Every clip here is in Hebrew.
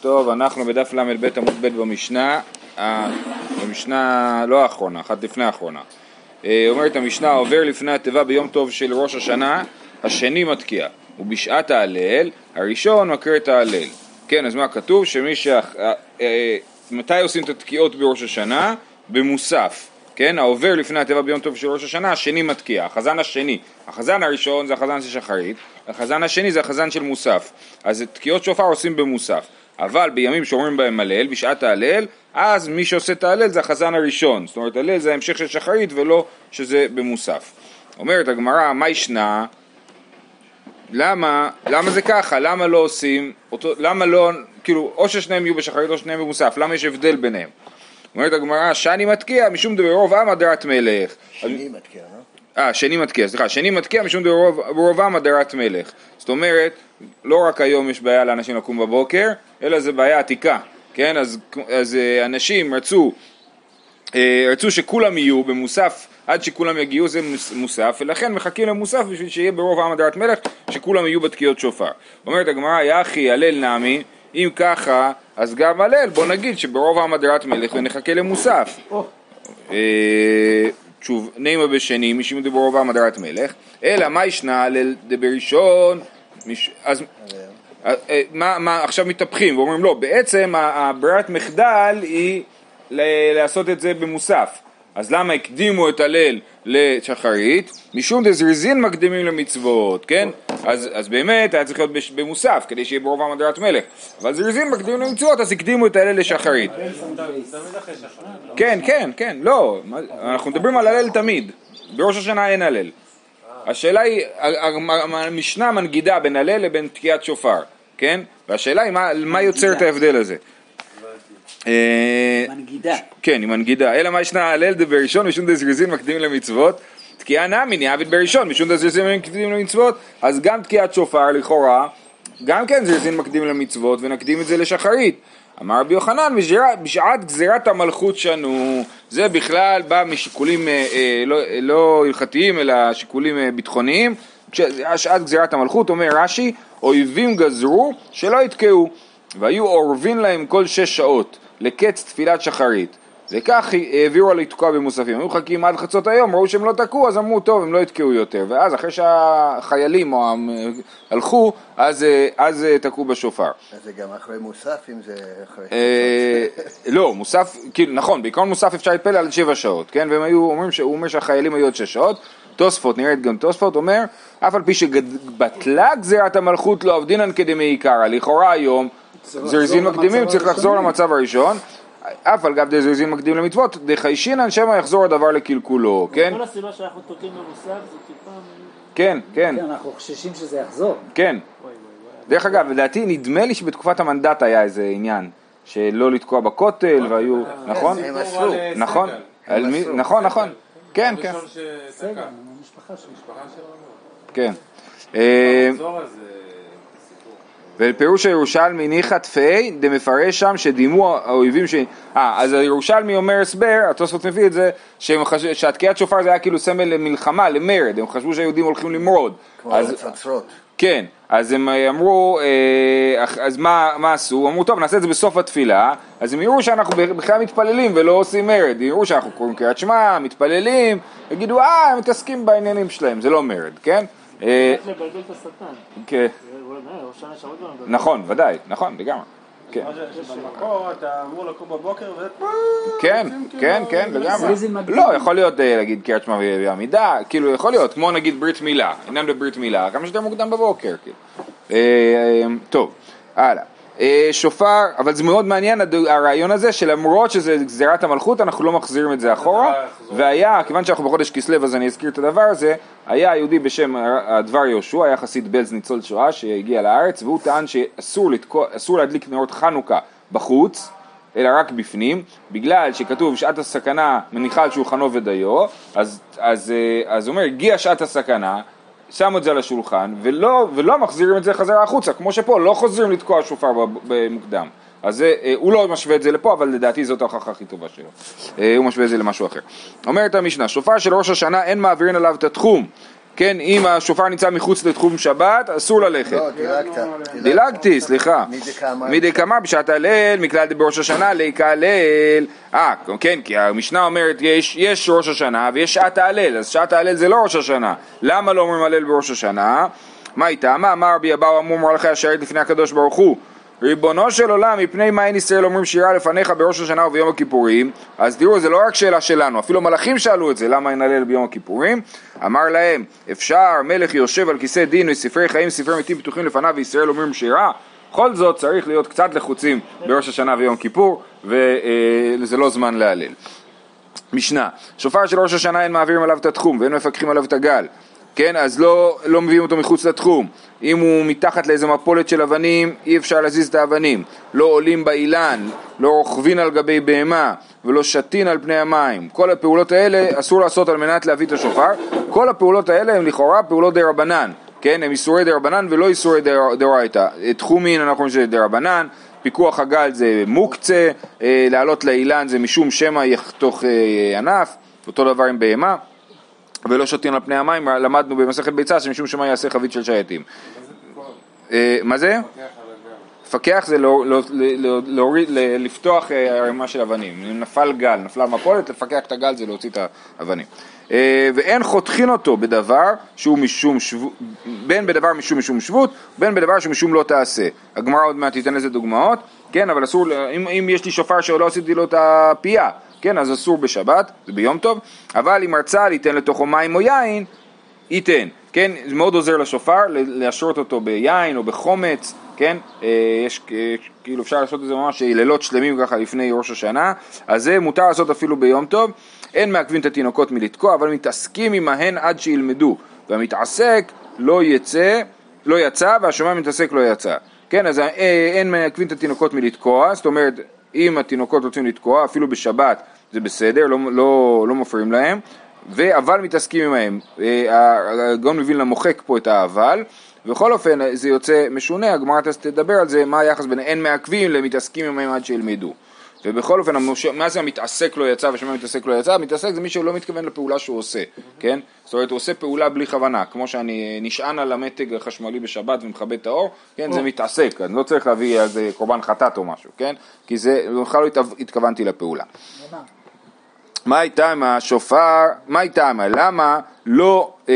טוב, אנחנו בדף ל"ב עמוד ב' במשנה, במשנה לא האחרונה, אחת לפני האחרונה. אה, אומרת המשנה, עובר לפני התיבה ביום טוב של ראש השנה, השני מתקיע, ובשעת ההלל, הראשון מקריא את ההלל. כן, אז מה כתוב? שמי ש... אה, אה, מתי עושים את התקיעות בראש השנה? במוסף. כן, העובר לפני התיבה ביום טוב של ראש השנה, השני מתקיע, החזן השני. החזן הראשון זה החזן של שחרית, החזן השני זה החזן של מוסף. אז תקיעות שופר עושים במוסף. אבל בימים שאומרים בהם הלל, בשעת ההלל, אז מי שעושה את ההלל זה החזן הראשון. זאת אומרת, הלל זה המשך של שחרית ולא שזה במוסף. אומרת הגמרא, מה ישנה? למה, למה זה ככה? למה לא עושים, אותו, למה לא, כאילו, או ששניהם יהיו בשחרית או שניהם במוסף, למה יש הבדל ביניהם? אומרת הגמרא, שאני מתקיע משום דברוב עמא דרת מלך. שני מתקיע, לא? אה, שני מתקיע, סליחה, שני מתקיע משום דברוב עמא דרת מלך. זאת אומרת, לא רק היום יש בעיה לאנשים לקום בבוקר, אלא זה בעיה עתיקה, כן? אז, אז אה, אנשים רצו, אה, רצו שכולם יהיו במוסף עד שכולם יגיעו זה מוסף, ולכן מחכים למוסף בשביל שיהיה ברוב עם הדרת מלך, שכולם יהיו בתקיעות שופר. אומרת הגמרא, יחי הלל נמי, אם ככה, אז גם הלל, בוא נגיד שברוב עם הדרת מלך ונחכה למוסף. שוב, נימה בשני, משום דברוב עם הדרת מלך, אלא מה ישנה דבראשון, אז אה, אה, מה, מה, עכשיו מתהפכים ואומרים לא, בעצם הברירת מחדל היא לעשות את זה במוסף. אז למה הקדימו את הלל לשחרית? משום דזריזין מקדימים למצוות, כן? אז, אז באמת היה צריך להיות במוסף כדי שיהיה ברוב המדרת מלך אבל זריזין מקדימים למצוות אז הקדימו את הלל לשחרית כן, כן, כן, לא, אנחנו מדברים על הלל תמיד בראש השנה אין הלל השאלה היא, המשנה מנגידה בין הלל לבין תקיעת שופר, כן? והשאלה היא מה, מה יוצר את ההבדל הזה מנגידה. כן, היא מנגידה. אלא מה ישנה הלל דבראשון משום דזריזין מקדימים למצוות. תקיעה נמי נעבד בראשון משום דזריזין מקדימים למצוות. אז גם תקיעת שופר לכאורה, גם כן זריזין מקדימים למצוות ונקדים את זה לשחרית. אמר רבי יוחנן, בשעת גזירת המלכות שנו, זה בכלל בא משיקולים אה, אה, לא, לא הלכתיים אלא שיקולים אה, ביטחוניים, שעת גזירת המלכות, אומר רש"י, אויבים גזרו שלא יתקעו, והיו אורבין להם כל שש שעות, לקץ תפילת שחרית. וכך העבירו לתקוע במוספים. היו מחכים עד חצות היום, ראו שהם לא תקעו, אז אמרו, טוב, הם לא יתקעו יותר. ואז אחרי שהחיילים הלכו, אז, אז תקעו בשופר. אז זה גם אחרי מוסף, אם זה אחרי... אה, לא, מוסף, כאילו, נכון, בעיקרון מוסף אפשר להתפלל על שבע שעות, כן? והם היו אומרים, הוא אומר שהחיילים היו עוד שש שעות. תוספות, נראית גם תוספות, אומר, אף על פי שבטלה גזירת המלכות לא עבדינן כדמי עיקרא. לכאורה היום, זרזין מקדימים צריך לחזור למצב הראשון. אף על גב דזריזין מקדים למצוות, דחיישינן שמא יחזור הדבר לקלקולו, כן? כל הסיבה שאנחנו תוקעים במושג זה טיפה... כן, כן. כן, אנחנו חוששים שזה יחזור. כן. דרך אגב, לדעתי, נדמה לי שבתקופת המנדט היה איזה עניין, שלא לתקוע בכותל, והיו, נכון? הם אסרו. נכון, נכון, נכון. כן, כן. בסדר, המשפחה שלי. כן. אה, ולפירוש הירושלמי ניחא תפי דמפרש שם שדימו האויבים ש... אה, אז הירושלמי אומר הסבר, התוספות מביא את זה, חש... שהתקיעת שופר זה היה כאילו סמל למלחמה, למרד, הם חשבו שהיהודים הולכים למרוד. כמו אז... הצצרות. כן, אז הם אמרו, אה, אז מה, מה עשו? אמרו, טוב, נעשה את זה בסוף התפילה, אז הם יראו שאנחנו בכלל מתפללים ולא עושים מרד, יראו שאנחנו קוראים קריאת שמע, מתפללים, יגידו, אה, הם מתעסקים בעניינים שלהם, זה לא מרד, כן? אה, לבלבל את השטן. כן. נכון, ודאי, נכון, לגמרי. כן. במקור אתה אמור לקום בבוקר ו... כן, כן, כן, לגמרי. לא, יכול להיות, אה, נגיד, קריאת שמע ועמידה, כאילו, יכול להיות, כמו נגיד ברית מילה, עניין בברית מילה, כמה שיותר מוקדם בבוקר, כאילו. אה, טוב, הלאה. אה, שופר, אבל זה מאוד מעניין הרעיון הזה שלמרות שזה גזירת המלכות אנחנו לא מחזירים את זה אחורה. והיה, כיוון שאנחנו בחודש כסלו אז אני אזכיר את הדבר הזה היה יהודי בשם הדבר יהושע, היה חסיד בלז ניצול שואה שהגיע לארץ והוא טען שאסור לתקוע, להדליק נרות חנוכה בחוץ אלא רק בפנים, בגלל שכתוב שעת הסכנה מניחה על שולחנו ודיו, אז, אז, אה, אז הוא אומר הגיעה שעת הסכנה שמו את זה על השולחן ולא, ולא מחזירים את זה חזרה החוצה, כמו שפה לא חוזרים לתקוע שופר במוקדם. אז זה, אה, הוא לא משווה את זה לפה, אבל לדעתי זאת ההוכחה הכי טובה שלו. אה, הוא משווה את זה למשהו אחר. אומרת המשנה, שופר של ראש השנה אין מעבירים עליו את התחום, כן, אם השופר נמצא מחוץ לתחום שבת, אסור ללכת. לא, דילגת. דילגתי, סליחה. מדקאמר. מדקאמר בשעת הלל, מכלל בראש השנה להיכלל. אה, כן, כי המשנה אומרת יש, יש ראש השנה ויש שעת ההלל, אז שעת ההלל זה לא ראש השנה. למה לא אומרים הלל בראש השנה? מה איתה? מה אמר רבי אבאו אמור מרדכי השרת לפני הקדוש ברוך הוא? ריבונו של עולם, מפני מה אין ישראל אומרים שירה לפניך בראש השנה וביום הכיפורים? אז תראו, זה לא רק שאלה שלנו, אפילו מלאכים שאלו את זה, למה אין הלל ביום הכיפורים? אמר להם, אפשר מלך יושב על כיסא דין וספרי חיים וספרי מתים פתוחים לפניו וישראל אומרים שירה? בכל זאת צריך להיות קצת לחוצים בראש השנה ויום כיפור, וזה לא זמן להלל. משנה, שופר של ראש השנה אין מעבירים עליו את התחום ואין מפקחים עליו את הגל כן, אז לא, לא מביאים אותו מחוץ לתחום. אם הוא מתחת לאיזה מפולת של אבנים, אי אפשר להזיז את האבנים. לא עולים באילן, לא רוכבין על גבי בהמה, ולא שתין על פני המים. כל הפעולות האלה אסור לעשות על מנת להביא את השופר. כל הפעולות האלה הן לכאורה פעולות דה רבנן. כן, הם איסורי דה רבנן ולא איסורי דאורייתא. תחומין אנחנו אומרים שזה דה רבנן, פיקוח הגל זה מוקצה, אה, לעלות לאילן זה משום שמא יחתוך אה, ענף, אותו דבר עם בהמה. ולא שותים על פני המים, למדנו במסכת ביצה שמשום שמה יעשה חבית של שייטים. אה, מה זה? לפקח זה לא- לא- לא- לפתוח אה, ערימה של אבנים. אם נפל גל, נפלה מפולת, לפקח את הגל זה להוציא את האבנים. אה, ואין חותכין אותו בדבר שהוא משום שבות, בין בדבר משום משום שבות, בין בדבר שמשום לא תעשה. הגמרא עוד מעט תיתן לזה דוגמאות, כן, אבל אסור, אם, אם יש לי שופר שלא עשיתי לו את הפייה, כן, אז אסור בשבת, זה ביום טוב, אבל אם רצה ליתן לתוכו מים או יין, ייתן, כן, זה מאוד עוזר לשופר להשרות אותו ביין או בחומץ, כן, אה, יש, אה, כאילו אפשר לעשות את זה ממש לילות שלמים ככה לפני ראש השנה, אז זה מותר לעשות אפילו ביום טוב, אין מעכבים את התינוקות מלתקוע, אבל מתעסקים עמהן עד שילמדו, והמתעסק לא יצא, לא יצא, והשומע מתעסק לא יצא, כן, אז אה, אין מעכבים את התינוקות מלתקוע, זאת אומרת, אם התינוקות רוצים לתקוע, אפילו בשבת זה בסדר, לא, לא, לא מפריעים להם, ואבל מתעסקים עמהם. אה, הגאון מווילנה מוחק פה את האבל, בכל אופן זה יוצא משונה, הגמרא תדבר על זה, מה היחס בין אין מעכבים למתעסקים עמהם עד שילמדו. ובכל אופן. מה זה המתעסק לא יצא ושמה מתעסק לא יצא? המתעסק זה מי שלא מתכוון לפעולה שהוא עושה, כן? זאת אומרת, הוא עושה פעולה בלי כוונה, כמו שאני נשען על המתג החשמלי בשבת ומכבה את האור, כן? זה מתעסק, אני לא צריך להביא איזה קורבן חטאת או משהו, כן? כי זה, בכלל לא התכוונתי לפעולה. מה עם השופר, מה עם, למה לא אה,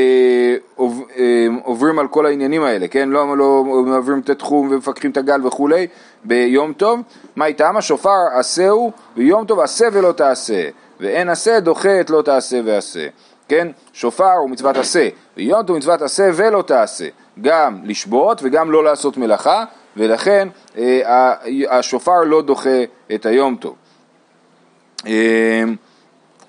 אה, עוברים על כל העניינים האלה, כן? לא, לא מעבירים את התחום ומפקחים את הגל וכולי ביום טוב, מה איתה עם השופר עשהו ביום טוב עשה ולא תעשה, ואין עשה דוחה את לא תעשה ועשה, כן? שופר הוא מצוות עשה, ויום טוב מצוות עשה ולא תעשה, גם לשבות וגם לא לעשות מלאכה, ולכן אה, השופר לא דוחה את היום טוב. אה,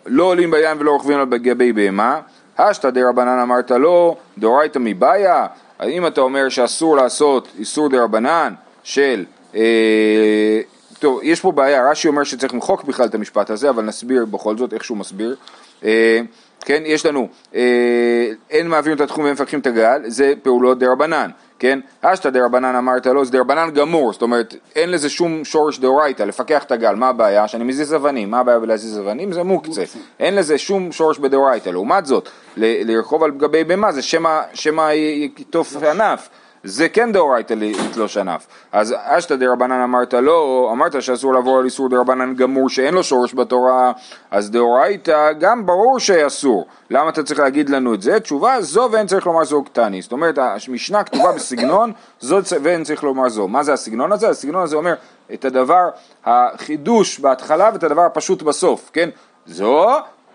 לא עולים בים ולא רוכבים על גבי בהמה, השתא דרבנן אמרת לא, דאורייתא מבעיה, האם אתה אומר שאסור לעשות איסור דרבנן של, אה, טוב, יש פה בעיה, רש"י אומר שצריך למחוק בכלל את המשפט הזה, אבל נסביר בכל זאת איך שהוא מסביר. אה, כן, יש לנו, אה, אין מעבירים את התחום ואין מפקחים את הגל, זה פעולות דרבנן, כן? אשתא דרבנן אמרת לא, זה דרבנן גמור, זאת אומרת, אין לזה שום שורש דאורייתא, לפקח את הגל, מה הבעיה? שאני מזיז אבנים, מה הבעיה בלהזיז אבנים? זה מוקצה, אין לזה שום שורש בדאורייתא, לעומת זאת, לרכוב על גבי בהמה זה שמא שמא י- יטוף ענף. זה כן דאורייתא לתלוש ענף. אז אשתא דרבנן אמרת לא, אמרת שאסור לעבור על איסור דרבנן גמור שאין לו שורש בתורה, אז דאורייתא גם ברור שאסור. למה אתה צריך להגיד לנו את זה? תשובה זו ואין צריך לומר זו קטני. זאת אומרת, המשנה כתובה בסגנון זו ואין צריך לומר זו. מה זה הסגנון הזה? הסגנון הזה אומר את הדבר, החידוש בהתחלה ואת הדבר הפשוט בסוף, כן? זו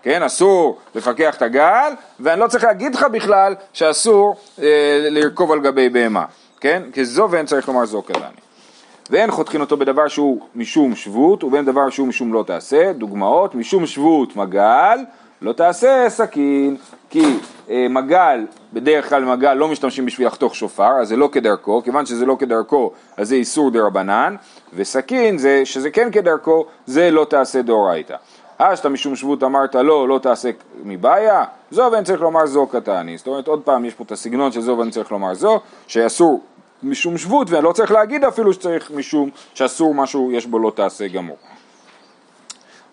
כן, אסור לפקח את הגל, ואני לא צריך להגיד לך בכלל שאסור אה, לרכוב על גבי בהמה, כן? כי זו ואין צריך לומר זו כדני. ואין חותכין אותו בדבר שהוא משום שבות, ובין דבר שהוא משום לא תעשה, דוגמאות, משום שבות מגל, לא תעשה סכין, כי אה, מגל, בדרך כלל מגל לא משתמשים בשביל לחתוך שופר, אז זה לא כדרכו, כיוון שזה לא כדרכו, אז זה איסור דרבנן, וסכין, זה, שזה כן כדרכו, זה לא תעשה דאורייתא. אשתא משום שבות אמרת לא, לא תעשה מבעיה, זו ואין צריך לומר זו קטני. זאת אומרת, עוד פעם יש פה את הסגנון של זו ואין צריך לומר זו, שאסור משום שבות, ואני לא צריך להגיד אפילו שצריך משום שאסור משהו יש בו לא תעשה גמור.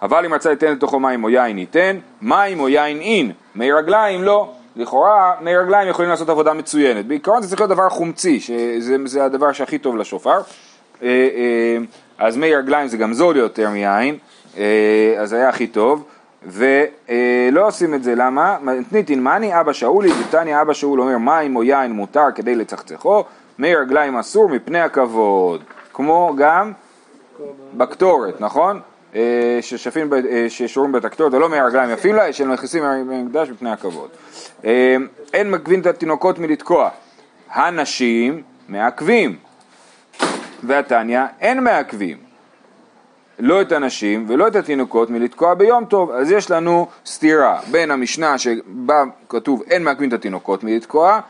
אבל אם רצה ליתן לתוכו מים או יין ייתן, מים או יין אין, מי רגליים לא. לכאורה מי רגליים יכולים לעשות עבודה מצוינת. בעיקרון זה צריך להיות דבר חומצי, שזה זה הדבר שהכי טוב לשופר. אה, אה, אז מי רגליים זה גם זול יותר מיין, אז היה הכי טוב. ולא עושים את זה, למה? מתניתין מאני אבא שאולי, דתניא אבא שאול אומר מים או יין מותר כדי לצחצחו, מי רגליים אסור מפני הכבוד, כמו גם בקטורת, נכון? אה, ששפים, אה, ששורים בתקטורת, ולא מי רגליים יפים לה, של מכניסים במקדש מפני הכבוד. אה, אין מקבין את התינוקות מלתקוע, הנשים מעכבים, והתניא אין מעכבים. לא את הנשים ולא את התינוקות מלתקוע ביום טוב. אז יש לנו סתירה בין המשנה שבה כתוב אין מעכבים את התינוקות מלתקוע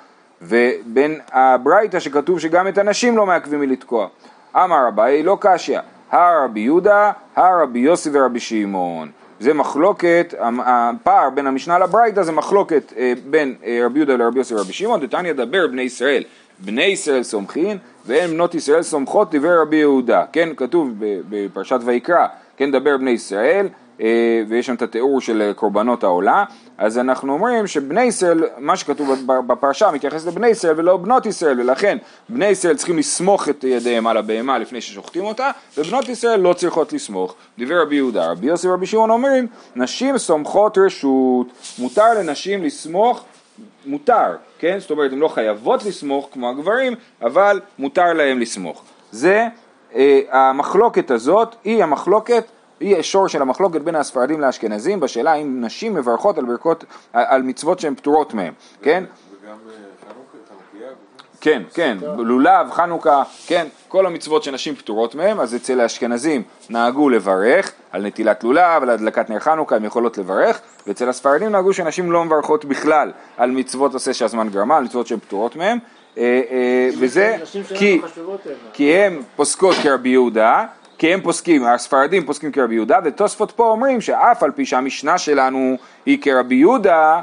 ובין הברייתא שכתוב שגם את הנשים לא מעכבים מלתקוע. אמר אביי לא קשיא, הר רבי יהודה, הר רבי יוסי ורבי שמעון. זה מחלוקת, הפער בין המשנה לברייתא זה מחלוקת אה, בין אה, רבי יהודה לרבי יוסי ורבי שמעון, דתניא דבר בני ישראל, בני ישראל סומכין ואין בנות ישראל סומכות דבר רבי יהודה, כן, כתוב בפרשת ויקרא, כן, דבר בני ישראל, אה, ויש שם את התיאור של קורבנות העולה, אז אנחנו אומרים שבני ישראל, מה שכתוב בפרשה מתייחס לבני ישראל ולא בנות ישראל, ולכן בני ישראל צריכים לסמוך את ידיהם על הבהמה לפני ששוחטים אותה, ובנות ישראל לא צריכות לסמוך. דיבר רבי יהודה, רבי יוסי ורבי שמעון אומרים, נשים סומכות רשות, מותר לנשים לסמוך מותר, כן? זאת אומרת, הן לא חייבות לסמוך כמו הגברים, אבל מותר להן לסמוך. זה, אה, המחלוקת הזאת היא המחלוקת, היא השור של המחלוקת בין הספרדים לאשכנזים בשאלה אם נשים מברכות על, ברכות, על מצוות שהן פטורות מהן, כן? וגם אה. כן, כן, לולב, חנוכה, כן, כל המצוות שנשים פטורות מהן, אז אצל האשכנזים נהגו לברך על נטילת לולב, על הדלקת נר חנוכה, הן יכולות לברך, ואצל הספרדים נהגו שנשים לא מברכות בכלל על מצוות עושה שהזמן גרמה, על מצוות שהן פטורות מהן, אה, אה, וזה כי, הן. כי הם פוסקות כרבי יהודה, כי הם פוסקים, הספרדים פוסקים כרבי יהודה, ותוספות פה אומרים שאף על פי שהמשנה שלנו היא כרבי יהודה,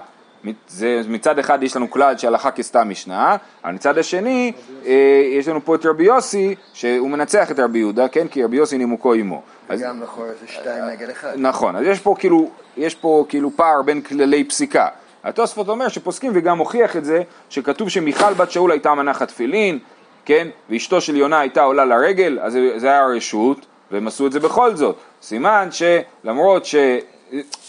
זה מצד אחד יש לנו כלל שהלכה כסתם משנה, אבל מצד השני אה, יש לנו פה את רבי יוסי שהוא מנצח את רבי יהודה, כן? כי רבי יוסי נימוקו עמו. אז, גם לכאורה זה שתיים נגד אחד. נכון, אז יש פה כאילו, יש פה כאילו פער בין כללי פסיקה. התוספות אומר שפוסקים וגם הוכיח את זה שכתוב שמיכל בת שאול הייתה מנחת תפילין, כן? ואשתו של יונה הייתה עולה לרגל, אז זה- זה היה רשות, והם עשו את זה בכל זאת. סימן שלמרות ש...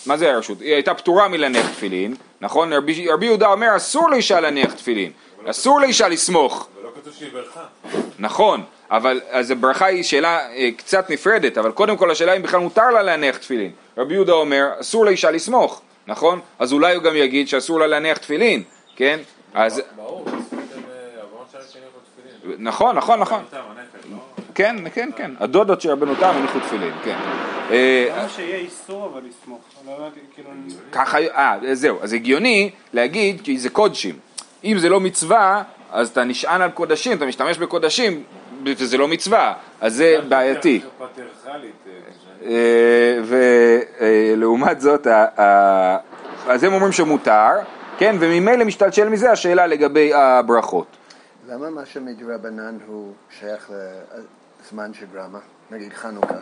מה זה הרשות? היא הייתה פטורה מלהניח תפילין, נכון? רבי, רבי יהודה אומר אסור לאישה להניח תפילין, אסור לאישה לסמוך. ולא כתוב שהיא ברכה. נכון, אבל אז הברכה היא שאלה אה, קצת נפרדת, אבל קודם כל השאלה אם בכלל מותר לה להניח תפילין. רבי יהודה אומר, אסור לאישה לסמוך, נכון? אז אולי הוא גם יגיד שאסור לה להניח תפילין, כן? אז ברור, תפילין. נכון, נכון, נכון. לא? כן, כן, כן. הדודות של רבנו תם הניחו תפילין, כן. אה, למה שיהיה איסור אבל לסמוך? לא הבנתי, כאילו... ככה, אה, זהו, אז הגיוני להגיד כי זה קודשים. אם זה לא מצווה, אז אתה נשען על קודשים, אתה משתמש בקודשים, וזה לא מצווה, אז זה בעייתי. אה, זה- ולעומת זאת, אז הם אומרים שמותר, כן, וממילא משתלשל מזה השאלה לגבי הברכות. למה מה שמדרבנן הוא שייך לזמן של גרמה? נגיד חנוכה.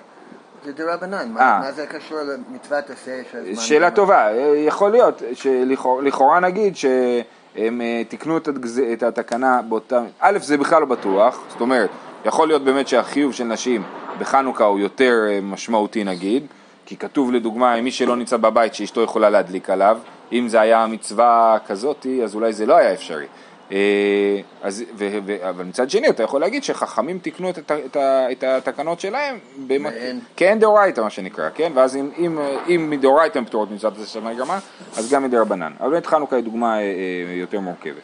זה דרבנן, אה. מה מה זה קשור למצוות עשה של זמן שאלה? טובה, יכול להיות שלכאורה נגיד שהם אה, תיקנו את הגז- את התקנה באותה, א' זה בכלל לא בטוח, זאת אומרת, יכול להיות באמת שהחיוב של נשים בחנוכה הוא יותר אה, משמעותי נגיד, כי כתוב לדוגמה, מי שלא נמצא בבית שאשתו יכולה להדליק עליו, אם זה היה מצווה כזאתי, אז אולי זה לא היה אפשרי. אה, אז, ו, ו, אבל מצד שני אתה יכול להגיד שחכמים תיקנו את, את, את התקנות שלהם. ואין. כאין דאורייתא מה שנקרא, כן? ואז אם, אם, אם מדאורייתא הן פטורות עשה שמאי גרמה, אז גם מדרבנן. אבל באמת חנוכה היא דוגמה אה, אה, יותר מורכבת.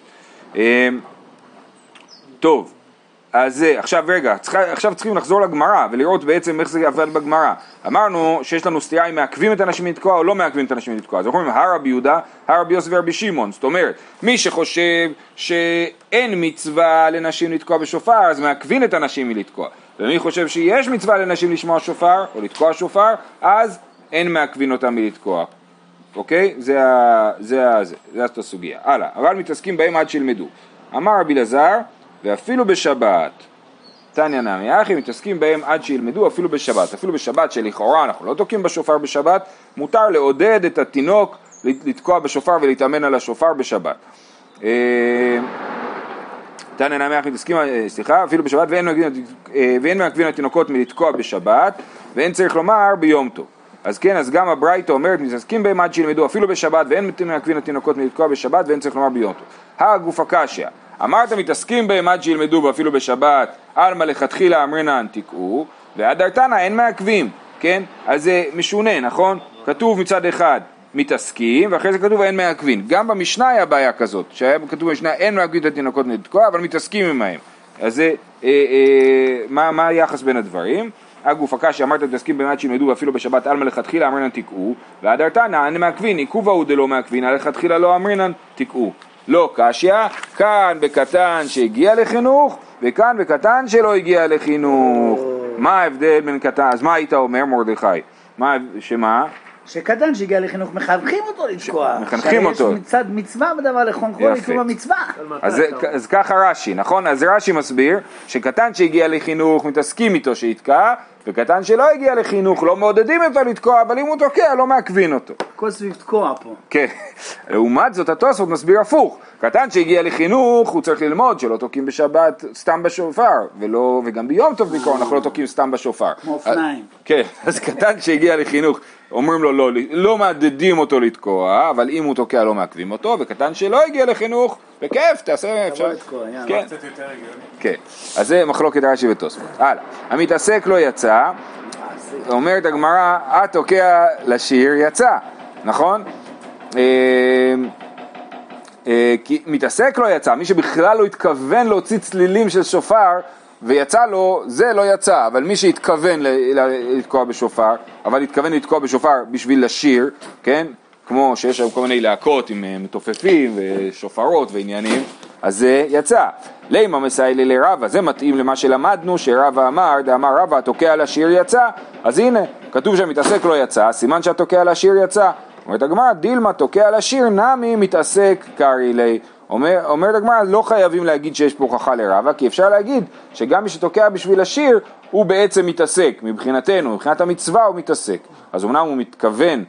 טוב, אז אה, עכשיו רגע, צריך, עכשיו צריכים לחזור לגמרא ולראות בעצם איך זה עבד בגמרא. אמרנו שיש לנו סטייה אם מעכבים את הנשים לתקוע או לא מעכבים את הנשים לתקוע. אז אנחנו אומרים הר רבי יהודה, הר רבי יוסף ורבי שמעון. זאת אומרת, מי שחושב שאין מצווה לנשים לתקוע בשופר, אז מעכבים את הנשים מלתקוע. ומי חושב שיש מצווה לנשים לשמוע שופר או לתקוע שופר, אז אין מעכבים אותם מלתקוע. אוקיי? זה ה... זה ה... זה, זה הסוגיה. הלאה. אבל מתעסקים בהם עד שילמדו. אמר רבי אלעזר, ואפילו בשבת. תניא נמי אחי, מתעסקים בהם עד שילמדו אפילו בשבת. אפילו בשבת שלכאורה אנחנו לא תוקעים בשופר בשבת, מותר לעודד את התינוק לתקוע בשופר ולהתאמן על השופר בשבת. אה, תנא נמח מתעסקים, אה, סליחה, אפילו בשבת ואין מעכבים- אה, התינוקות מלתקוע בשבת ואין צריך לומר ביום טוב. אז כן, אז גם הברייתא אומרת, מתעסקים בהם עד שילמדו אפילו בשבת ואין מעכבים התינוקות מלתקוע בשבת ואין צריך לומר ביום טוב. הגוף הקשיא, אמרת מתעסקים בהם עד שילמדו ואפילו בשבת, עלמא לכתחילה אמרינן תקעו, ועד ארתנא אין מעכבים, כן? אז זה משונה, נכון? כתוב מצד אחד מתעסקים, ואחרי זה כתוב אין מעכבים. גם במשנה היה בעיה כזאת, שהיה כתוב במשנה אין מעכבים את התינוקות לתקוע, אבל מתעסקים עמהם. אז זה, אה, אה, מה, מה היחס בין הדברים? הגוף הקשי אמרת מתעסקים במעט שילמדו ואפילו בשבת עלמא לכתחילה אמרינן תקעו ארתנא אין מעכבין עיכוב ההוא דלא מעכבין לכתחילה לא אמרינן תקעו לא קשיא כאן בקטן שהגיע לחינוך וכאן בקטן שלא הגיע לחינוך. מה ההבדל בין קטן אז מה היית אומר מרדכי? מה שמה שקטן שהגיע לחינוך מחנכים אותו לתקוע. מחנכים אותו. שהרי יש מצד מצווה בדבר לחונכו. לתקוע במצווה. אז, אז ככה רש"י, נכון? אז רש"י מסביר שקטן שהגיע לחינוך מתעסקים איתו שיתקע, וקטן שלא הגיע לחינוך לא מעודדים אותו לתקוע, אבל אם הוא תוקע לא מעכבים אותו. הכל סביב תקוע פה. כן. לעומת זאת התוספות מסביר הפוך. קטן שהגיע לחינוך הוא צריך ללמוד שלא תוקעים בשבת סתם בשופר, ולא, וגם ביום טוב בעיקרון אנחנו לא תוקעים סתם בשופר. כמו אופניים. כן, אז קטן שהגיע לחינוך, אומרים לו לא, לא מעדדים אותו לתקוע, אבל אם הוא תוקע לא מעכבים אותו, וקטן שלא הגיע לחינוך, בכיף, תעשה, אפשר. לתקוע, יאללה. כן, קצת יותר הגיוני. כן. אז זה מחלוקת רש"י ותוספות. הלאה. המתעסק לא יצא, אומרת הגמרא, התוקע לשיר יצא, נכון? אה, אה, כי מתעסק לא יצא, מי שבכלל לא התכוון להוציא צלילים של שופר ויצא לו, זה לא יצא, אבל מי שהתכוון לתקוע בשופר, אבל התכוון לתקוע בשופר בשביל לשיר, כן? כמו שיש היום כל מיני להקות עם אה, מתופפים ושופרות ועניינים, אז זה יצא. לימה מסיילי לרבה, זה מתאים למה שלמדנו, שרבה אמר, דאמר רבה התוקע לשיר יצא, אז הנה, כתוב שהמתעסק לא יצא, סימן שהתוקע לשיר יצא. אומרת הגמרא, דילמה תוקע לשיר נמי מתעסק קרי לי. אומר, אומרת הגמרא, לא חייבים להגיד שיש פה הוכחה לרבה, כי אפשר להגיד שגם מי שתוקע בשביל השיר, הוא בעצם מתעסק, מבחינתנו, מבחינת המצווה הוא מתעסק. אז אמנם הוא מתכוון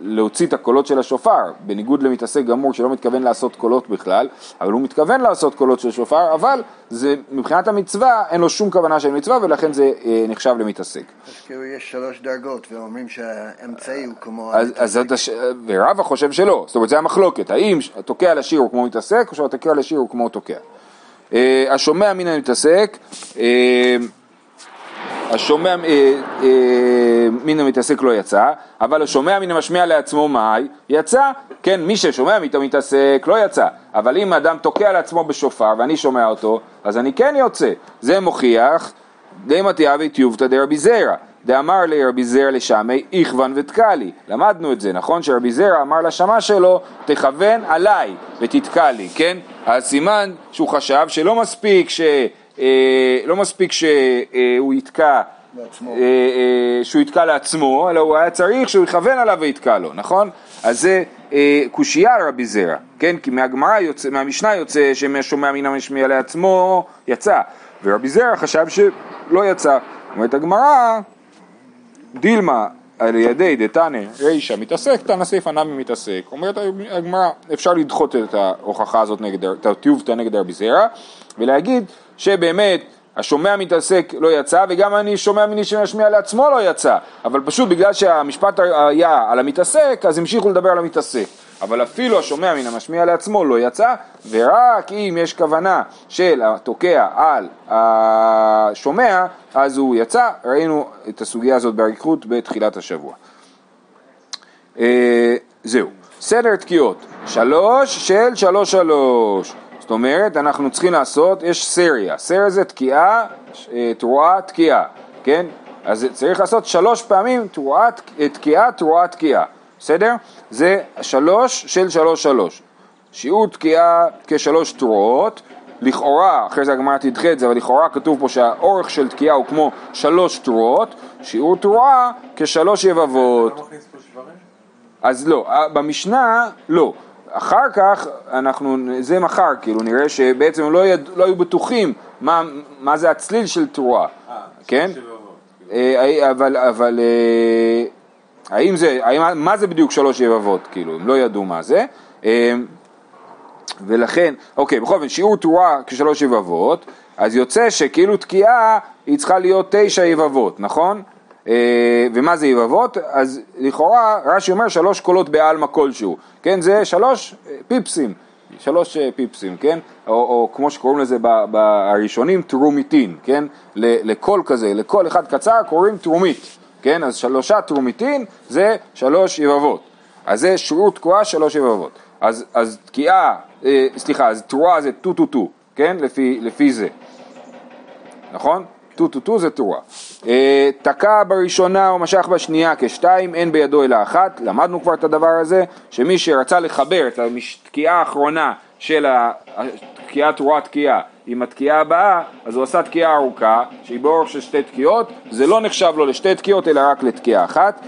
להוציא את הקולות של השופר, בניגוד למתעסק גמור שלא מתכוון לעשות קולות בכלל, אבל הוא מתכוון לעשות קולות של שופר, אבל זה, מבחינת המצווה אין לו שום כוונה של מצווה ולכן זה אה, נחשב למתעסק. אז כאילו יש שלוש דרגות, ואומרים שהאמצעי הוא כמו... אז, אז הש... ורבא חושב שלא, זאת אומרת זה המחלוקת, האם התוקע לשיר הוא כמו מתעסק או שהתוקע לשיר הוא כמו תוקע. אה, השומע מן המתעסק, אה, השומע אה, אה, מן המתעסק לא יצא, אבל השומע מן המשמיע לעצמו מאי יצא, כן, מי ששומע מן המתעסק לא יצא, אבל אם אדם תוקע לעצמו בשופר ואני שומע אותו, אז אני כן יוצא, זה מוכיח די מתיאבי טיובתא דרבי זרע, דאמר לרבי זרע לשמי איכוון ותקע לי, למדנו את זה, נכון? שרבי זרע אמר לשמה שלו תכוון עליי ותתקע לי, כן? אז סימן שהוא חשב שלא מספיק ש... אה, לא מספיק שהוא יתקע, לעצמו. אה, אה, שהוא יתקע לעצמו, אלא הוא היה צריך שהוא יכוון עליו ויתקע לו, נכון? אז זה אה, קושייה רבי זרע, כן? כי מהגמרא יוצא, מהמשנה יוצא ששומע מן המשמיע לעצמו יצא, ורבי זרע חשב שלא יצא. אומרת הגמרא, דילמה על ידי דתנא רישא מתעסק, תנא סיפא נמי מתעסק. אומרת הגמרא, אפשר לדחות את ההוכחה הזאת נגד, את הטיובתא נגד רבי זרע, ולהגיד שבאמת השומע מתעסק לא יצא, וגם אני שומע מני שמשמיע לעצמו לא יצא, אבל פשוט בגלל שהמשפט היה על המתעסק, אז המשיכו לדבר על המתעסק. אבל אפילו השומע מן המשמיע לעצמו לא יצא, ורק אם יש כוונה של התוקע על השומע, אז הוא יצא. ראינו את הסוגיה הזאת באריכות בתחילת השבוע. אה, זהו. סדר תקיעות, שלוש של שלוש שלוש. זאת אומרת, אנחנו צריכים לעשות, יש סריה. סריה זה תקיעה, אה, תרועה, תקיעה, כן? אז צריך לעשות שלוש פעמים תרועה, אה, תקיעה, תרועה, תקיעה. בסדר? זה שלוש של שלוש שלוש. שיעור תקיעה כשלוש תרועות, לכאורה, אחרי זה הגמרא תדחה את זה, אבל לכאורה כתוב פה שהאורך של תקיעה הוא כמו שלוש תרועות, שיעור תרועה כשלוש יבבות. אז לא, במשנה לא. אחר כך, אנחנו, זה מחר, כאילו, נראה שבעצם הם לא, יד, לא היו בטוחים מה, מה זה הצליל של תרועה, אה, כן? שבבות. אה, אבל, אבל, אה, האם זה, האם, מה זה בדיוק שלוש יבבות, כאילו, הם לא ידעו מה זה. אה, ולכן, אוקיי, בכל אופן, שיעור תרועה כשלוש יבבות, אז יוצא שכאילו תקיעה היא צריכה להיות תשע יבבות, נכון? אה, ומה זה יבבות? אז לכאורה רש"י אומר שלוש קולות בעלמא כלשהו, כן? זה שלוש אה, פיפסים, שלוש אה, פיפסים, כן? או, או כמו שקוראים לזה בראשונים טרומיטין, כן? לקול כזה, לכל אחד קצר קוראים טרומית, כן? אז שלושה טרומיטין זה שלוש יבבות. אז זה שיעור תרועה שלוש יבבות. אז, אז תקיעה, סליחה, אז תרועה זה טו טו טו, כן? לפי, לפי זה. נכון? טו טו טו זה תרועה. אה, תקע בראשונה ומשך בשנייה כשתיים, אין בידו אלא אחת. למדנו כבר את הדבר הזה, שמי שרצה לחבר את התקיעה האחרונה של התקיעה תרועה תקיעה עם התקיעה הבאה, אז הוא עשה תקיעה ארוכה, שהיא באורך של שתי תקיעות, זה לא נחשב לו לשתי תקיעות אלא רק לתקיעה אחת.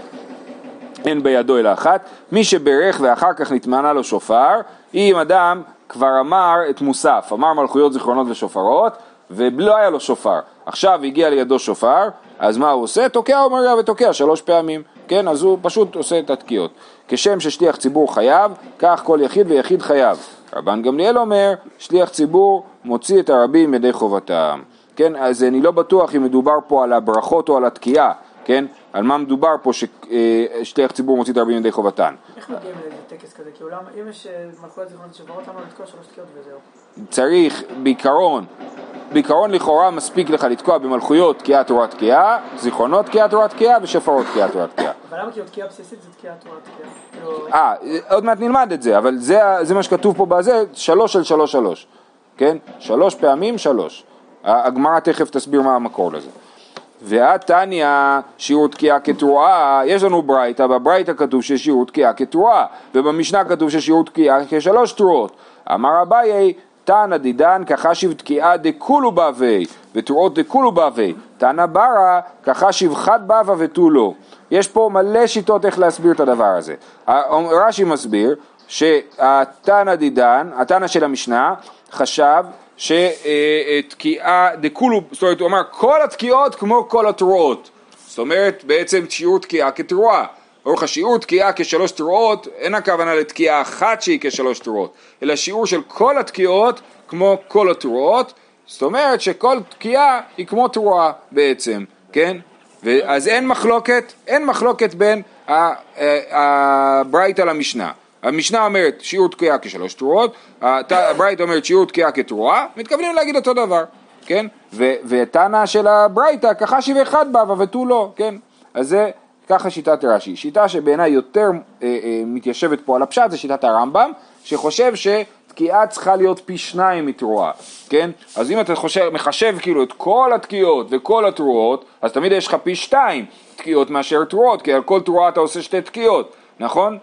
אין בידו אלא אחת. מי שברך ואחר כך נטמנה לו שופר, אם אדם כבר אמר את מוסף, אמר מלכויות זיכרונות ושופרות, ולא היה לו שופר. עכשיו הגיע לידו שופר, אז מה הוא עושה? תוקע אומר ותוקע שלוש פעמים. כן, אז הוא פשוט עושה את התקיעות. כשם ששליח ציבור חייב, כך כל יחיד ויחיד חייב. רבן גמליאל אומר, שליח ציבור מוציא את הרבים ידי חובתם. כן, אז אני לא בטוח אם מדובר פה על הברכות או על התקיעה, כן? על מה מדובר פה ששליח ציבור מוציא את הרבים ידי חובתן. איך מגיעים לאיזה טקס כזה? כי אם יש אה, מלכויות זיכרונות שברות לנו לתקוע שלוש תקיעות וזהו. צריך בעיקרון, בעיקרון לכאורה מספיק לך לתקוע במלכויות תקיעה תורת תקיעה, זיכרונות תקיעה תורת תקיעה ושפרות תקיעה תורת תקיעה. אבל למה כאילו תקיעה בסיסית זה תקיעה תורת תקיעה? כאילו, אה, עוד מעט נלמד את זה, אבל זה, זה מה שכתוב פה בזה, שלוש של שלוש שלוש, כן? שלוש פעמים שלוש. הגמרא תכף תסביר מה המקור לזה. ועד תניא שיעור תקיעה כתרועה, יש לנו ברייתא, בברייתא כתוב ששיעור תקיעה כתרועה, ובמשנה כתוב ששיעור תקיעה כשלוש תרועות. אמר אביי, תנא דידן כחשיב תקיעה דכולו בווי, ותרועות דכולו בווי, תנא ברא כחשיב חד בבא ותו לא. יש פה מלא שיטות איך להסביר את הדבר הזה. רש"י מסביר שהתנא דידן, התנא של המשנה, חשב שתקיעה דכולו, זאת אומרת הוא אמר כל התקיעות כמו כל התרועות, זאת אומרת בעצם שיעור תקיעה כתרועה, אורך השיעור תקיעה כשלוש תרועות, אין הכוונה לתקיעה אחת שהיא כשלוש תרועות, אלא שיעור של כל התקיעות כמו כל התרועות, זאת אומרת שכל תקיעה היא כמו תרועה בעצם, כן? אז אין מחלוקת, אין מחלוקת בין הברייתא למשנה. המשנה אומרת שיעור תקיעה כשלוש תרועות, הברייתא אומרת שיעור תקיעה כתרועה, מתכוונים להגיד אותו דבר, כן? ותנא של הברייתא כחשיב אחד בבא ותו לא, כן? אז זה ככה שיטת רש"י. שיטה שבעיניי יותר אה, אה, מתיישבת פה על הפשט זה שיטת הרמב"ם, שחושב שתקיעה צריכה להיות פי שניים מתרועה, כן? אז אם אתה חושב, מחשב כאילו את כל התקיעות וכל התרועות, אז תמיד יש לך פי שתיים תקיעות מאשר תרועות, כי על כל תרועה אתה עושה שתי תקיעות, נכון?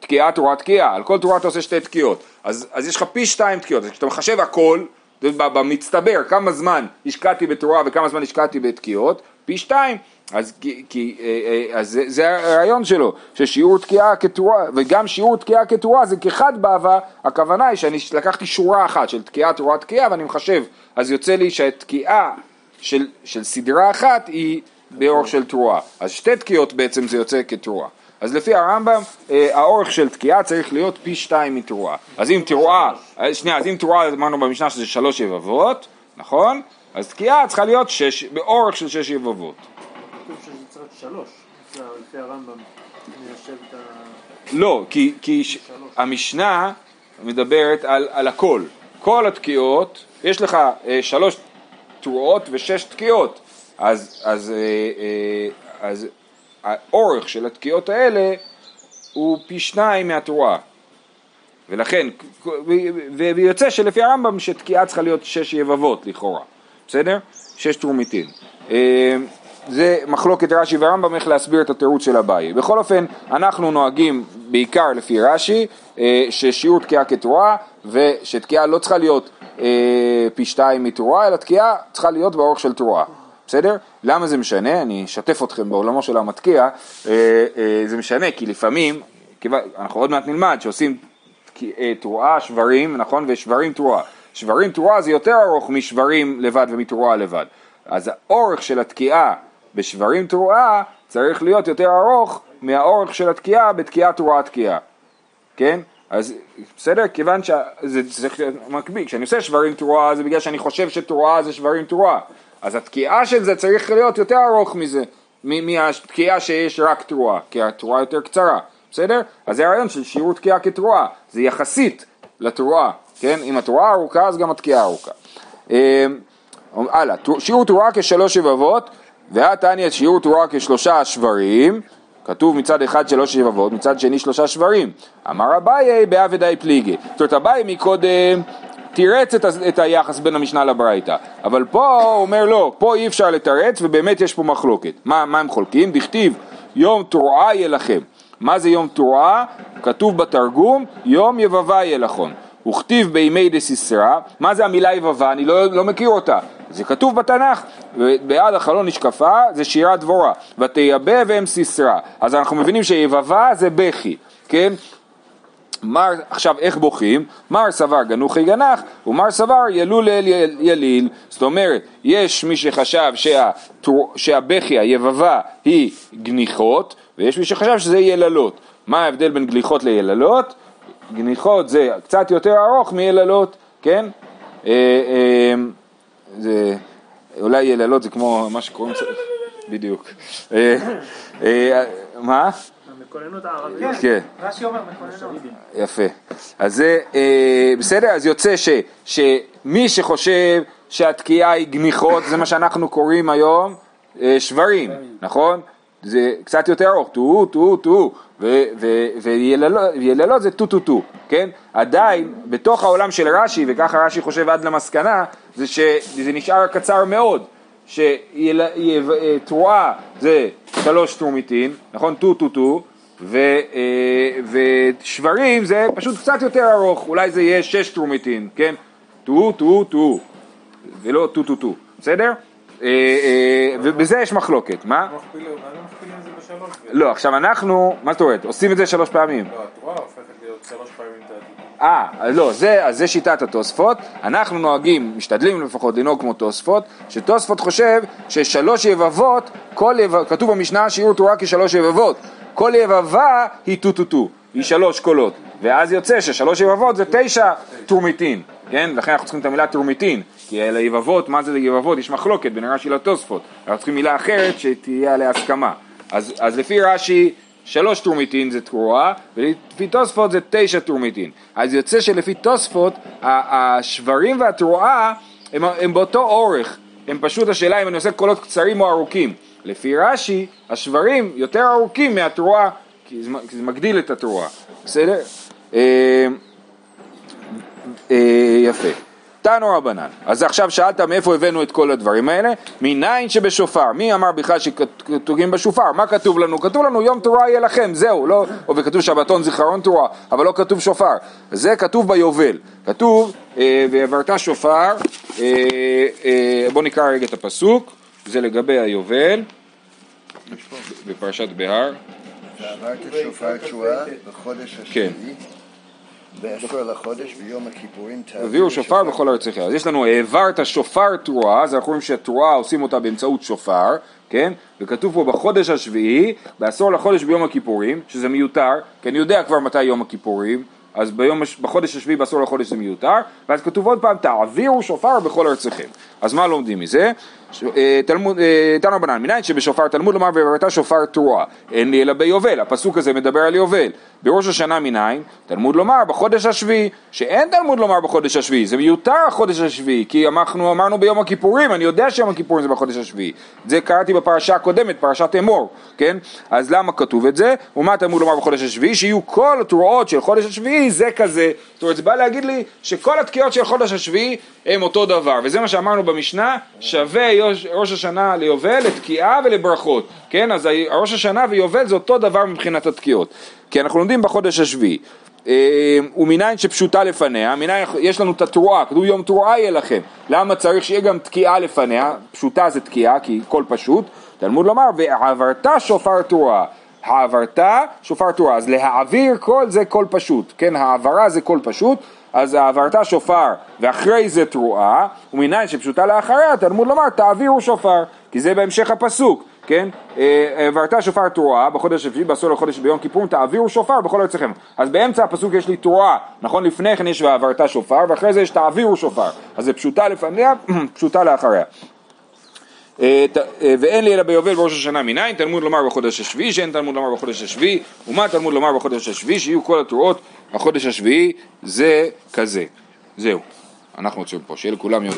תקיעה, תרועה, תקיעה, על כל תרועה אתה עושה שתי תקיעות, אז, אז יש לך פי שתיים תקיעות, אז כשאתה מחשב הכל, במצטבר, כמה זמן השקעתי בתרועה וכמה זמן השקעתי בתקיעות, פי שתיים, אז, כי, אה, אה, אז זה, זה הרעיון שלו, ששיעור תקיעה כתרועה, וגם שיעור תקיעה כתרועה זה כחד באווה, הכוונה היא שאני לקחתי שורה אחת של תקיעה, תרועה, תקיעה, ואני מחשב, אז יוצא לי שהתקיעה של, של סדרה אחת היא באורך של תרועה, אז שתי תקיעות בעצם זה יוצא כתרועה. אז לפי הרמב"ם, אה, האורך של תקיעה צריך להיות פי שתיים מתרועה. אז אם תרועה, שנייה, אז אם תרועה אמרנו במשנה שזה שלוש יבבות, נכון? אז תקיעה צריכה להיות שש, באורך של שש יבבות. כתוב שזה צריך להיות שלוש, לפי- לפי הרמב"ם. מיישב את ה... לא, כי, כי ש... המשנה מדברת על, על הכל. כל התקיעות, יש לך אה, שלוש תרועות ושש תקיעות. אז, אז, אה, אה, אז האורך של התקיעות האלה הוא פי שניים מהתרועה. ולכן, ויוצא שלפי הרמב"ם שתקיעה צריכה להיות שש יבבות לכאורה, בסדר? שש תרומיתים. זה מחלוקת רש"י והרמב"ם איך להסביר את התירוץ של אביי. בכל אופן, אנחנו נוהגים בעיקר לפי רש"י, אה, ששיעור תקיעה כתרועה, ושתקיעה לא צריכה להיות אה, פי שתיים מתרועה, אלא תקיעה צריכה להיות באורך של תרועה. בסדר? למה זה משנה? אני אשתף אתכם בעולמו של המתקיע. אה, זה משנה כי לפעמים, אנחנו עוד מעט נלמד שעושים תרועה, שברים, נכון? ושברים תרועה. שברים תרועה זה יותר ארוך משברים לבד ומתרועה לבד. אז האורך של התקיעה בשברים תרועה צריך להיות יותר ארוך מהאורך של התקיעה בתקיעת תרועת תקיעה, כן? אז בסדר? כיוון שזה צריך להיות מקביל, כשאני עושה שברים תרועה זה בגלל שאני חושב שתרועה זה שברים תרועה, אז התקיעה של זה צריך להיות יותר ארוך מזה, מהתקיעה שיש רק תרועה, כי התרועה יותר קצרה, בסדר? אז זה הרעיון של שיעור תקיעה כתרועה, זה יחסית לתרועה, כן? אם התרועה ארוכה אז גם התקיעה ארוכה. אה, הלאה, שיעור תרועה כשלוש יבבות, והתניא שיעור תרועה כשלושה שברים, כתוב מצד אחד שלוש יבבות, מצד שני שלושה שברים. אמר אביי באב ודי פליגי. זאת אומרת אביי מקודם תירץ את, את היחס בין המשנה לברייתא, אבל פה הוא אומר לא, פה אי אפשר לתרץ ובאמת יש פה מחלוקת. מה, מה הם חולקים? דכתיב יום תרועה יהיה לכם. מה זה יום תרועה? כתוב בתרגום יום יבבה יהיה לכם. וכתיב בימי דסיסרא, מה זה המילה יבבה? אני לא, לא מכיר אותה. זה כתוב בתנ"ך, בעד החלון נשקפה זה שירת דבורה, ותייבא והם סיסרא. אז אנחנו מבינים שיבבה זה בכי, כן? מר, עכשיו איך בוכים? מר סבר גנוחי גנח ומר סבר ילול אל יל- יליל זאת אומרת יש מי שחשב שהתור- שהבכי היבבה היא גניחות ויש מי שחשב שזה יללות מה ההבדל בין גליחות ליללות? גניחות זה קצת יותר ארוך מיללות כן? אה, אה, זה אולי יללות זה כמו מה שקוראים בדיוק אה, אה, מה? המקוננות הערבית. כן רש"י אומר מקוננות. יפה. אז זה אה, בסדר? אז יוצא ש, שמי שחושב שהתקיעה היא גמיחות, זה מה שאנחנו קוראים היום שברים, נכון? זה קצת יותר ארוך, טו, טו, טו, ויללות זה טו טו טו, כן? עדיין, בתוך העולם של רש"י, וככה רש"י חושב עד למסקנה, זה שזה נשאר קצר מאוד. שתרועה זה שלוש טרומיטין, נכון? טו טו טו, אה, ושברים זה פשוט קצת יותר ארוך, אולי זה יהיה שש טרומיטין, כן? טו טו טו, ולא טו טו טו, בסדר? אה, אה, ובזה יש מחלוקת, מה? לא עכשיו אנחנו, מה זאת אומרת? עושים את זה שלוש פעמים. לא, התרועה הופכת להיות שלוש פעמים. אה, לא, זה, אז זה שיטת התוספות, אנחנו נוהגים, משתדלים לפחות לנהוג כמו תוספות, שתוספות חושב ששלוש יבבות, כל יבב, כתוב במשנה שיעור תרועה כשלוש יבבות, כל יבבה היא טו טו טו, היא שלוש קולות, ואז יוצא ששלוש יבבות זה תשע טורמיטין, כן? לכן אנחנו צריכים את המילה טורמיטין, כי אלה יבבות, מה זה יבבות? יש מחלוקת בין רש"י לתוספות, אנחנו צריכים מילה אחרת שתהיה עליה הסכמה, אז, אז לפי רש"י שלוש טורמיטין זה תרועה, ולפי תוספות זה תשע טורמיטין. אז יוצא שלפי תוספות, השברים והתרועה הם, הם באותו אורך, הם פשוט השאלה אם אני עושה קולות קצרים או ארוכים. לפי רש"י, השברים יותר ארוכים מהתרועה, כי זה, כי זה מגדיל את התרועה, בסדר? אה, אה, יפה. תנו רבנן. אז עכשיו שאלת מאיפה הבאנו את כל הדברים האלה? מניין שבשופר. מי אמר בכלל שתוגעים בשופר? מה כתוב לנו? כתוב לנו יום תרועה יהיה לכם, זהו. לא, או וכתוב שבתון זיכרון תרועה, אבל לא כתוב שופר. זה כתוב ביובל. כתוב, אה, ועברת שופר, אה, אה, בואו נקרא רגע את הפסוק, זה לגבי היובל, בפרשת בהר. ועברת שופר תשועה בחודש כן. השביעי, בעשר לחודש ביום הכיפורים תביאו שופר בכל ארציכם. אז יש לנו העברת שופר תרועה, אז אנחנו רואים שהתרועה עושים אותה באמצעות שופר, כן? וכתוב פה בחודש השביעי, בעשור לחודש ביום הכיפורים, שזה מיותר, כי אני יודע כבר מתי יום הכיפורים, אז ביום, בחודש השביעי בעשור לחודש זה מיותר, ואז כתוב עוד פעם, תעבירו שופר בכל ארציכם. אז מה לומדים מזה? אה, תלמוד, אה, תנו רבנן, מניין שבשופר תלמוד לומר ועברת שופר תרועה, אין לי אלא ביובל, הפסוק הזה מדבר על יובל. בראש השנה מניין, תלמוד לומר בחודש השביעי, שאין תלמוד לומר בחודש השביעי, זה מיותר החודש השביעי, כי אנחנו אמרנו ביום הכיפורים, אני יודע שיום הכיפורים זה בחודש השביעי. זה קראתי בפרשה הקודמת, פרשת אמור, כן? אז למה כתוב את זה? ומה תלמוד לומר בחודש השביעי? שיהיו כל התרועות של חודש השביעי זה כזה. זאת אומרת, זה בא להגיד לי שכל התקיעות של חודש השביעי הם אותו דבר, וזה מה שאמרנו במשנה, שווה ראש השנה ליובל לתקיעה ולברכות, כן? אז ראש השנה ויובל זה אותו דבר מבחינת התקיעות, כי אנחנו לומדים בחודש השביעי. אה, ומניין שפשוטה לפניה, מניין יש לנו את התרועה, כתוב יום תרועה יהיה לכם, למה צריך שיהיה גם תקיעה לפניה, פשוטה זה תקיעה כי קול פשוט, תלמוד לומר ועברת שופר תרועה, העברת שופר תרועה, אז להעביר קול זה קול פשוט, כן העברה זה קול פשוט, אז העברת שופר ואחרי זה תרועה, ומניין שפשוטה לאחריה תלמוד לומר תעבירו שופר, כי זה בהמשך הפסוק, כן? אה, העברת שופר תרועה בחודש השביעי בעשור לחודש ביום כיפור תעבירו שופר בכל ארציכם. אז באמצע הפסוק יש לי תרועה, נכון? לפני כן יש ועברת שופר ואחרי זה יש תעבירו שופר. אז זה פשוטה לפניה, פשוטה לאחריה. אה, אה, ואין לי אלא ביובל בראש השנה מניין, תלמוד לומר בחודש השביעי, שאין תלמוד לומר בחודש השביעי, ומה תלמוד לומר בחודש השביעי, שיהיו כל התרועות, החודש השביעי זה כזה. זהו, אנחנו יוצאים פה, שיהיה לכולם יום טוב.